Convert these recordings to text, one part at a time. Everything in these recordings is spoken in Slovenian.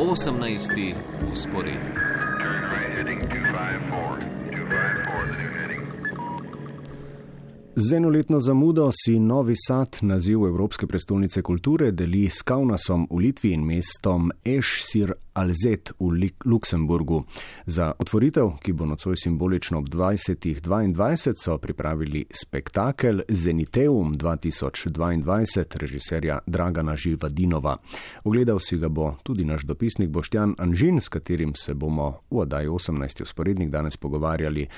18. usporedni. Z enoletno zamudo si Novi Sad, naziv Evropske prestolnice kulture, deli s Kaunasom v Litvi in mestom Ešsir Alzet v Luksemburgu. Za otvoritev, ki bo nocoj simbolično ob 20.22, so pripravili spektakel Zeniteum 2022 režiserja Dragana Živadinova. Ogledal si ga bo tudi naš dopisnik Boštjan Anžin, s katerim se bomo v oddaji 18. usporednik danes pogovarjali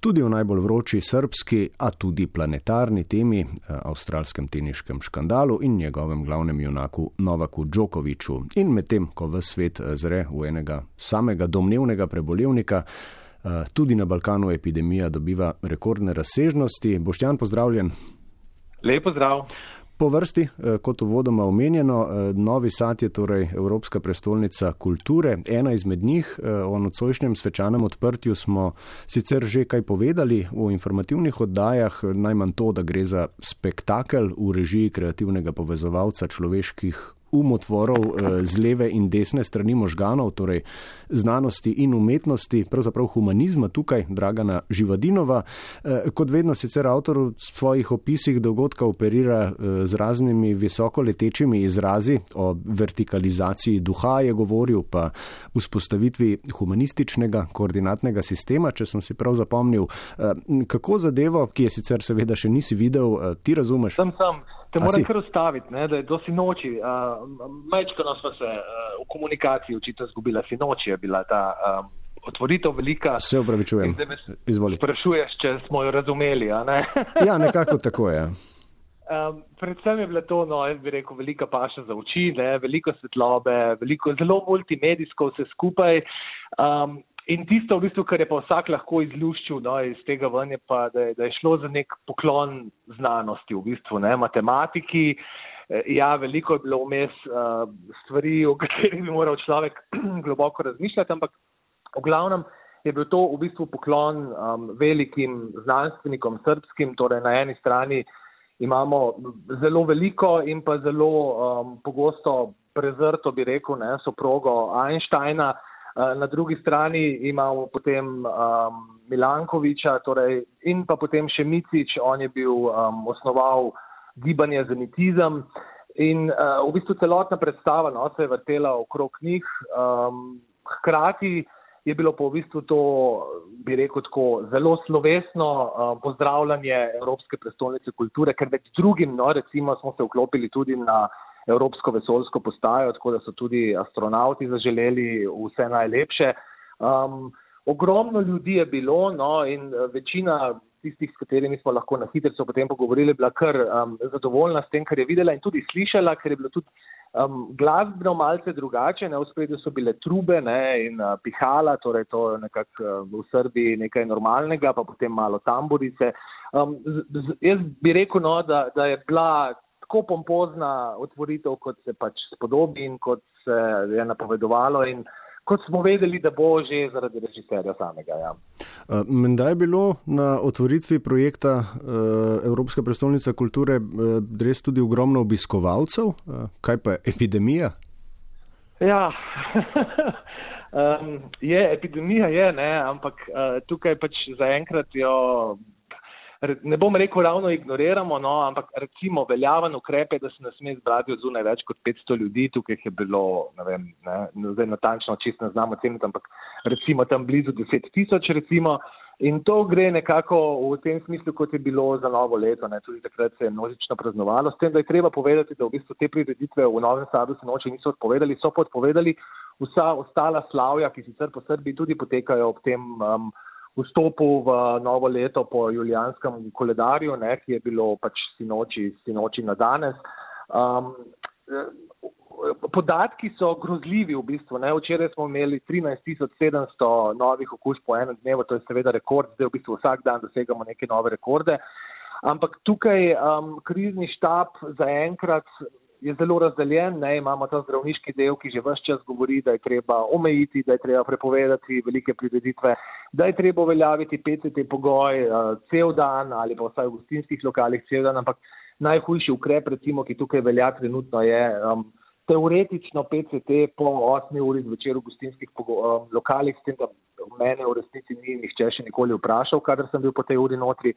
tudi o najbolj vroči srpski, a tudi planetarni temi, eh, avstralskem teniškem škandalu in njegovem glavnem junaku Novaku Džokoviču. In medtem, ko v svet eh, zre v enega samega domnevnega prebolevnika, eh, tudi na Balkanu epidemija dobiva rekordne razsežnosti. Boštjan, pozdravljen. Lepo zdrav. Po vrsti, eh, kot uvodoma omenjeno, eh, Novi Sad je torej Evropska prestolnica kulture. Ena izmed njih, o nocojšnjem svečanem odprtju smo sicer že kaj povedali v informativnih oddajah, najmanj to, da gre za spektakel v režiji kreativnega povezovalca človeških umotvorov eh, z leve in desne strani možganov, torej znanosti in umetnosti, pravzaprav humanizma tukaj, Dragana Živadinova. Eh, kot vedno sicer avtor v svojih opisih dogodka operira eh, z raznimi visokoletečimi izrazi o vertikalizaciji duha, je govoril pa vzpostavitvi humanističnega koordinatnega sistema, če sem si prav zapomnil. Kako zadevo, ki je sicer seveda še nisi videl, ti razumeš? Sem, sem. Te moram kar ustaviti, da je do sinoči. Uh, Majčkano smo se uh, v komunikaciji očitno zgubila. Sinoči je bila ta um, otvoritev velika. Se upravičujem. Izvoli. Sprašuješ, če smo jo razumeli. Ne? ja, nekako tako je. Um, predvsem je bilo to, no, jaz bi rekel, velika paša za oči, ne, veliko svetlobe, veliko, zelo multimedijsko vse skupaj. Um, In tisto, v bistvu, kar je pa vsak lahko izluščil no, iz tega ven, je pa, da je, da je šlo za nek poklon znanosti, v bistvu, ne, matematiki. Eh, ja, veliko je bilo vmes uh, stvari, o katerih bi moral človek globoko razmišljati, ampak v glavnem je bil to v bistvu poklon um, velikim znanstvenikom srpskim, torej na eni strani imamo zelo veliko in pa zelo um, pogosto prezrto, bi rekel, ne, soprogo Einsteina. Eh, na drugi strani imamo potem um, Milankoviča torej, in pa potem še Micič, on je bil um, osnoval gibanje Zenitizem. In uh, v bistvu celotna predstava no, se je vrtela okrog njih. Um, hkrati je bilo pa v bistvu to, bi rekel tako, zelo slovesno uh, pozdravljanje Evropske prestolnice kulture, ker med drugim, no, recimo, smo se vklopili tudi na Evropsko vesoljsko postajo, tako da so tudi astronauti zaželeli vse najlepše. Um, ogromno ljudi je bilo no, in uh, večina tistih, s katerimi smo lahko na hitro potem pogovorili, bila kar um, zadovoljna s tem, kar je videla in tudi slišala, ker je bilo tudi um, glasbeno malce drugače. Ne, v spredju so bile trube ne, in uh, pihala, torej to je nekako uh, v Srbiji nekaj normalnega, pa potem malo tamburice. Um, z, z, jaz bi rekel, no, da, da je bila tako pompozna otvoritev, kot se pač spodobi in kot se je napovedovalo. In kot smo vedeli, da bo že zaradi režiserja samega. Ja. Menda je bilo na otvoritvi projekta uh, Evropska prestolnica kulture uh, res tudi ogromno obiskovalcev, uh, kaj pa epidemija? Ja. um, je, epidemija je, ne, ampak uh, tukaj pač zaenkrat jo ne bom rekel ravno ignoriramo, no, ampak recimo veljaven ukrep je, da se ne sme zbrati od zunaj več kot 500 ljudi, tukaj je bilo, ne vem, ne, zdaj natančno čisto ne znamo ceniti, ampak recimo tam blizu 10 tisoč recimo. In to gre nekako v tem smislu, kot je bilo za novo leto, ne, tudi takrat se je množično praznovalo, s tem, da je treba povedati, da v bistvu te prireditve v Novem Sadu se noči niso odpovedali, so pa odpovedali vsa ostala slavja, ki sicer po Srbiji tudi potekajo ob tem um, vstopu v novo leto po julijanskem koledarju, ne, ki je bilo pač sinoči, sinoči na danes. Um, podatki so grozljivi v bistvu. Ne. Včeraj smo imeli 13.700 novih okužb po enem dnevu, to je seveda rekord, zdaj v bistvu vsak dan dosegamo neke nove rekorde. Ampak tukaj um, krizni štab zaenkrat je zelo razdeljen. Ne, imamo ta zdravniški del, ki že vse čas govori, da je treba omejiti, da je treba prepovedati velike prireditve, da je treba uveljaviti PCT pogoj uh, cel dan ali pa vsaj v gostinskih lokalih cel dan. Ampak najhujši ukrep, recimo, ki tukaj velja trenutno, je um, teoretično PCT po 8 uri zvečer v gostinskih um, lokalih, s tem, da mene v resnici ni nihče še nikoli vprašal, kadar sem bil po tej uri notri.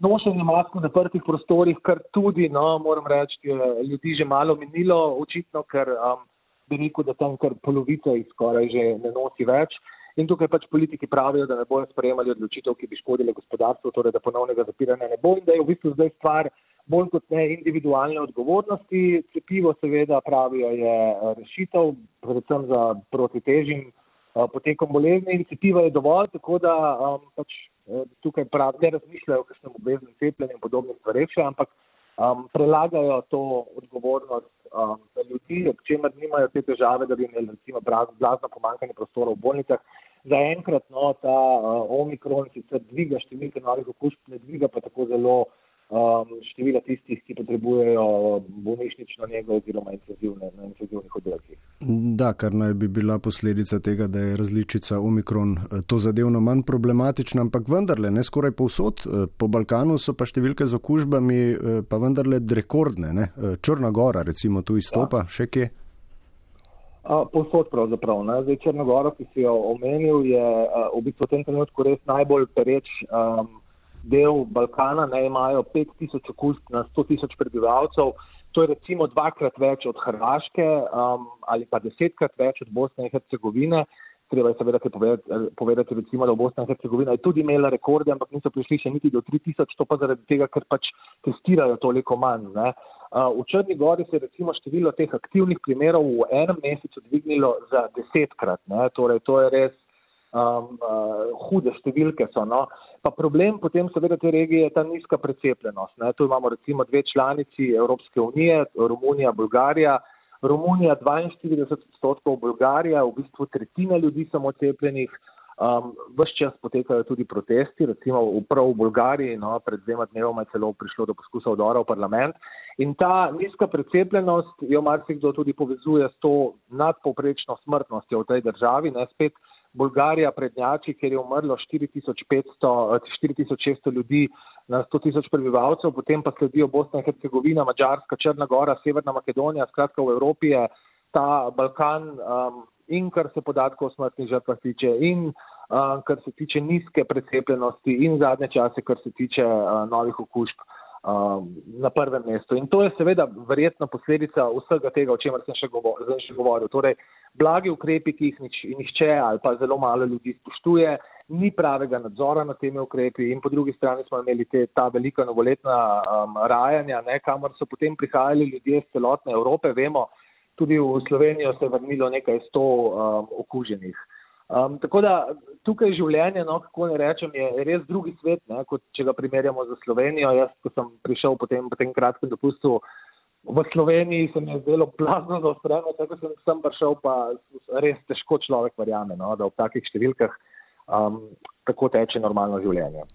Nošenje mask v zaprtih prostorih, kar tudi, no, moram reči, ljudi že malo minilo, očitno, ker um, bi rekel, da tam kar polovica jih skoraj že ne nosi več. In tukaj pač politiki pravijo, da ne bojo sprejemali odločitev, ki bi škodile gospodarstvu, torej da ponovnega zapiranja ne bo in da je v bistvu zdaj stvar bolj kot ne individualne odgovornosti. Cepivo seveda pravijo je rešitev, predvsem za protitežim eh, potekom bolezni in cepiva je dovolj, tako da um, pač eh, tukaj prav, ne razmišljajo o kakšnem obveznem cepljenju in podobnih stvareh, ampak um, prelagajo to odgovornost um, za ljudi, ob čemer nimajo te težave, da bi imeli recimo blazno pomankanje prostora v bolnicah. Zaenkrat no, ta uh, omikron sicer dviga številke novih okužb, ne dviga pa tako zelo um, števila tistih, ki potrebujejo bolnišnično nego oziroma intenzivne, na intenzivnih oddelkih. Da, kar naj bi bila posledica tega, da je različica omikron eh, to zadevno manj problematična, ampak vendarle, ne skoraj povsod, eh, po Balkanu so pa številke z okužbami eh, pa vendarle rekordne. Ne? Črna gora recimo tu izstopa, ja. še kje? Povsod pravzaprav. Ne? Zdaj Črnogoro, ki si jo omenil, je v bistvu v tem trenutku res najbolj pereč um, del Balkana, ne imajo 5000 okužb na 100 tisoč prebivalcev. To je recimo dvakrat več od Hrvaške um, ali pa desetkrat več od Bosne in Hercegovine. Treba je seveda povedati, povedati recimo, da Bosna in Hercegovina je tudi imela rekorde, ampak niso prišli še niti do 3000, to pa zaradi tega, ker pač testirajo toliko manj. Ne. V Črni gori se je recimo število teh aktivnih primerov v enem mesecu dvignilo za desetkrat. Ne. Torej, to je res um, uh, hude številke so. No. Pa problem potem seveda te regije je ta nizka precepljenost. Ne. Tu imamo recimo dve članici Evropske unije, Romunija, Bulgarija. Romunija 42 odstotkov, Bulgarija v bistvu tretjina ljudi samo cepljenih. Um, Ves čas potekajo tudi protesti, recimo prav v Bulgariji, no, pred dvema dnevoma je celo prišlo do poskusa odora v parlament. In ta nizka precepljenost jo marsikdo tudi povezuje s to nadpovprečno smrtnostjo v tej državi. Ne, spet Bolgarija prednjači, ker je umrlo 4500, 4600 ljudi na 100 tisoč prebivalcev, potem pa sledijo Bosna in Hercegovina, Mačarska, Črna Gora, Severna Makedonija, skratka v Evropi je ta Balkan um, in kar se podatkov o smrtnih žrtvah tiče in um, kar se tiče nizke precepljenosti in zadnje čase, kar se tiče uh, novih okužb. Um, na prvem mestu. In to je seveda verjetno posledica vsega tega, o čemer sem še govoril. Še govoril. Torej, blagi ukrepi, ki jih nič, nihče ali pa zelo malo ljudi spoštuje, ni pravega nadzora nad temi ukrepi in po drugi strani smo imeli te, ta velika novoletna um, rajanja, ne, kamor so potem prihajali ljudje iz celotne Evrope. Vemo, tudi v Slovenijo se je vrnilo nekaj sto um, okuženih. Um, tako da tukaj življenje, no, kako ne rečem, je res drugi svet, ne, kot če ga primerjamo z Slovenijo. Jaz, ko sem prišel po tem, po tem kratkem dopustu v Sloveniji, se mi je zdelo plazno zaostreno, tako sem sem prišel, pa res težko človek verjame, no, da v takih številkah um, tako teče normalno življenje.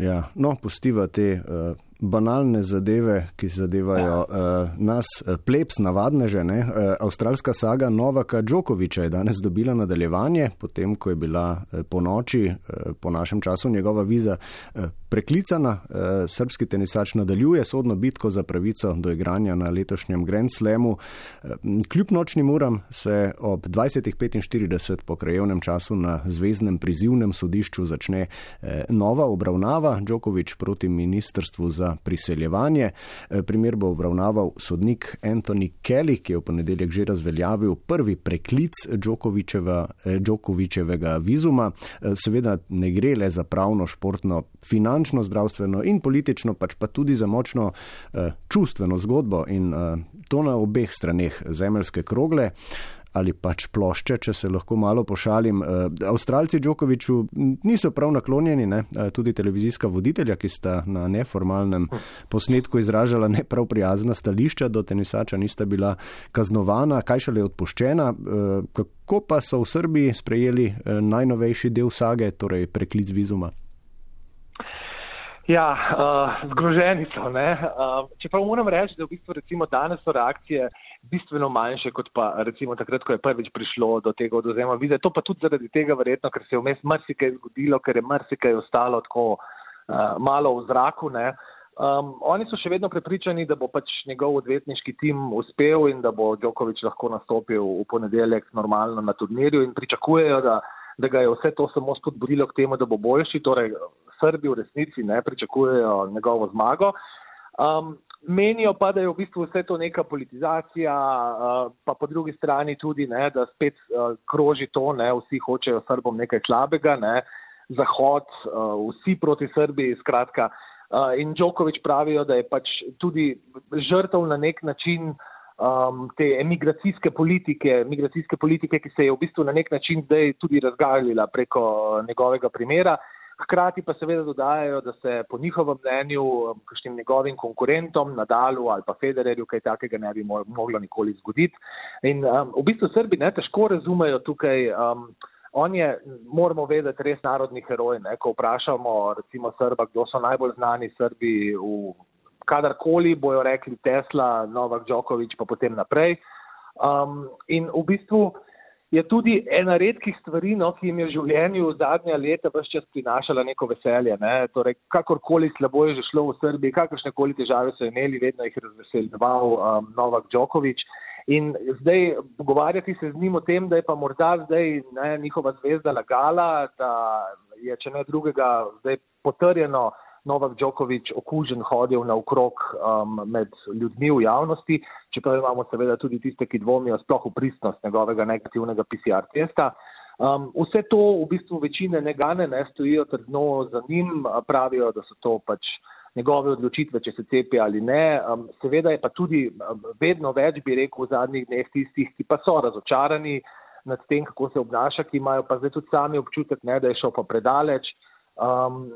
Ja, no, pustiva te. Uh banalne zadeve, ki zadevajo ja. uh, nas, eh, plebs, navadne žene. Uh, avstralska saga Novaka Džokoviča je danes dobila nadaljevanje, potem ko je bila uh, po noči, uh, po našem času, njegova viza uh, preklicana. Uh, srbski tenisač nadaljuje sodno bitko za pravico do igranja na letošnjem Grand Slamu. Uh, kljub nočnim uram se ob 20.45 po krajevnem času na zvezdnem prizivnem sodišču začne uh, nova obravnava Džokovič proti ministrstvu za priseljevanje. Eh, primer bo obravnaval sodnik Anthony Kelly, ki je v ponedeljek že razveljavil prvi preklic Džokovičevega vizuma. Eh, seveda ne gre le za pravno, športno, finančno, zdravstveno in politično, pač pa tudi za močno čustveno zgodbo in to na obeh straneh zemeljske krogle ali pač plošče, če se lahko malo pošalim. Eh, Avstralci Djokoviču niso prav naklonjeni, ne? Eh, tudi televizijska voditelja, ki sta na neformalnem posnetku izražala ne prav prijazna stališča do tenisača, nista bila kaznovana, kaj šele odpuščena. Eh, kako pa so v Srbiji sprejeli najnovejši del sage, torej preklic vizuma? Ja, uh, zgroženi so. Uh, čeprav moram reči, da v bistvu recimo danes so reakcije bistveno manjše, kot pa recimo takrat, ko je prvič prišlo do tega odozema vize. To pa tudi zaradi tega verjetno, ker se je vmes marsikaj zgodilo, ker je marsikaj ostalo tako uh, malo v zraku. Ne? Um, oni so še vedno prepričani, da bo pač njegov odvetniški tim uspel in da bo Djokovic lahko nastopil v ponedeljek normalno na turnirju in pričakujejo, da, da ga je vse to samo spodbudilo k temu, da bo boljši. Torej, Srbi v resnici ne pričakujejo njegovo zmago. Um, menijo pa, da je v bistvu vse to neka politizacija, uh, pa po drugi strani tudi, ne, da spet uh, kroži to, ne, vsi hočejo Srbom nekaj slabega, ne, Zahod, uh, vsi proti Srbiji, skratka. Uh, in Djokovic pravijo, da je pač tudi žrtev na nek način um, te emigracijske politike, emigracijske politike, ki se je v bistvu na nek način zdaj tudi razgalila preko njegovega primera. Hkrati pa seveda dodajajo, da se po njihovem mnenju um, kakšnim njegovim konkurentom, Nadalu ali pa Federerju, kaj takega ne bi moglo nikoli zgoditi. In um, v bistvu Srbi ne težko razumejo tukaj. Um, On je, moramo vedeti, res narodni heroj. Ne? Ko vprašamo, recimo, Srba, kdo so najbolj znani Srbi, v kadarkoli bojo rekli Tesla, Novak Djokovic, pa potem naprej. Um, in v bistvu je tudi ena redkih stvari, no, ki jim je v življenju zadnja leta vse čas prinašala neko veselje. Ne? Torej, kakorkoli slabo je že šlo v Srbiji, kakršne koli težave so imeli, vedno jih je razveseljeval um, Novak Djokovic. In zdaj pogovarjati se z njim o tem, da je pa morda zdaj ne, njihova zvezda lagala, da je, če ne drugega, zdaj potrjeno Novak Djokovic okužen hodil naokrog um, med ljudmi v javnosti, čeprav imamo seveda tudi tiste, ki dvomijo sploh v pristnost njegovega negativnega PCR testa. Um, vse to v bistvu večine negane ne stojijo trdno za njim, pravijo, da so to pač njegove odločitve, če se cepi ali ne. Um, seveda je pa tudi um, vedno več, bi rekel, v zadnjih dneh tistih, ki pa so razočarani nad tem, kako se obnaša, ki imajo pa zdaj tudi sami občutek, ne, da je šel pa predaleč. Um,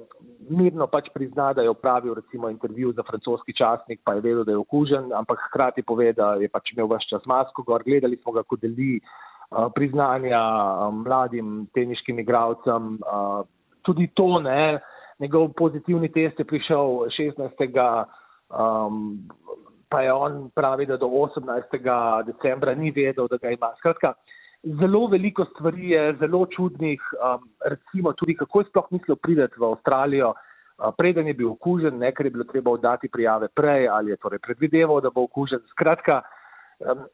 mirno pač prizna, da je opravil recimo intervju za francoski časnik, pa je vedel, da je okužen, ampak hkrati pove, da je pač imel vse čas masko gor. Gledali smo ga, ko deli uh, priznanja um, mladim teniškim igravcem. Uh, tudi to ne njegov pozitivni test je prišel 16. Um, pa je on pravi, da do 18. decembra ni vedel, da ga ima. Skratka, zelo veliko stvari je, zelo čudnih, um, recimo tudi kako je sploh mislil prideti v Avstralijo, uh, preden je bil okužen, ne, ker je bilo treba oddati prijave prej ali je torej predvideval, da bo okužen. Skratka, um,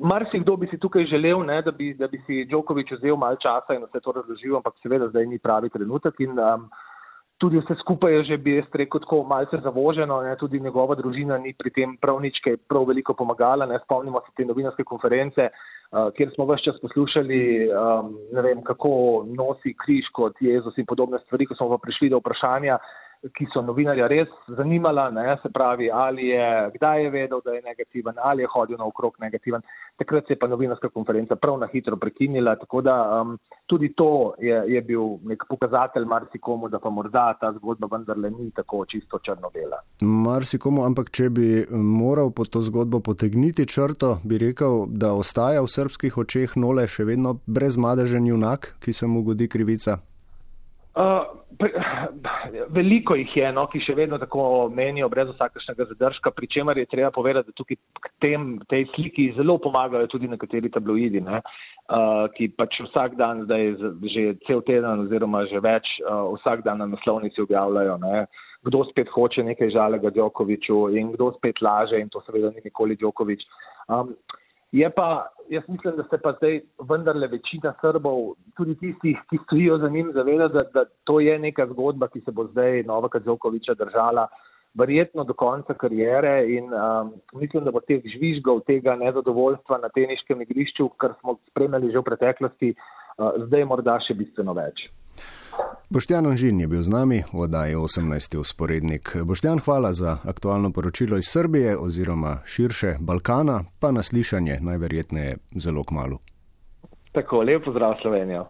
marsikdo bi si tukaj želel, ne, da, bi, da bi si Djokovič vzel malce časa in vse to razložil, ampak seveda zdaj ni pravi trenutek. In, um, tudi vse skupaj je že, bi jaz rekel, tako malce zavoženo, ne, tudi njegova družina ni pri tem prav nič, kaj prav veliko pomagala, ne, spomnimo se te novinarske konference, kjer smo vse čas poslušali, um, vem, kako nosi križ kot Jezus in podobne stvari, ko smo pa prišli do vprašanja, ki so novinarja res zanimala, ne, se pravi, ali je, kdaj je vedel, da je negativen, ali je hodil naokrog negativen. Takrat se je pa novinarska konferenca prav na hitro prekinila, tako da um, tudi to je, je bil nek pokazatelj marsikomu, da pa morda ta zgodba vendarle ni tako čisto črno-bela. Marsikomu, ampak če bi moral po to zgodbo potegniti črto, bi rekel, da ostaja v srpskih očeh nole še vedno brezmadežen junak, ki se mu godi krivica. Uh, pre, veliko jih je, no, ki še vedno tako menijo, brez vsakršnega zadržka, pri čemer je treba povedati, da tukaj k tem, tej sliki zelo pomagajo tudi nekateri tabloidi, ne, uh, ki pač vsak dan, zdaj že cel teden oziroma že več, uh, vsak dan na naslovnici objavljajo, ne, kdo spet hoče nekaj žalega Djokoviču in kdo spet laže in to seveda ni nikoli Djokovič. Um, Je pa, jaz mislim, da se pa zdaj vendarle večina Srbov, tudi tistih, ki stojijo za njim, zaveda, da, da to je neka zgodba, ki se bo zdaj Novaka Djokoviča držala verjetno do konca karijere in um, mislim, da bo teh žvižgov, tega nezadovoljstva na teniškem igrišču, kar smo spremljali že v preteklosti, uh, zdaj morda še bistveno več. Boštjan Anžin je bil z nami v oddaji 18. usporednik. Boštjan, hvala za aktualno poročilo iz Srbije oziroma širše Balkana, pa naslišanje najverjetneje zelo k malu. Tako, lep pozdrav Slovenijo.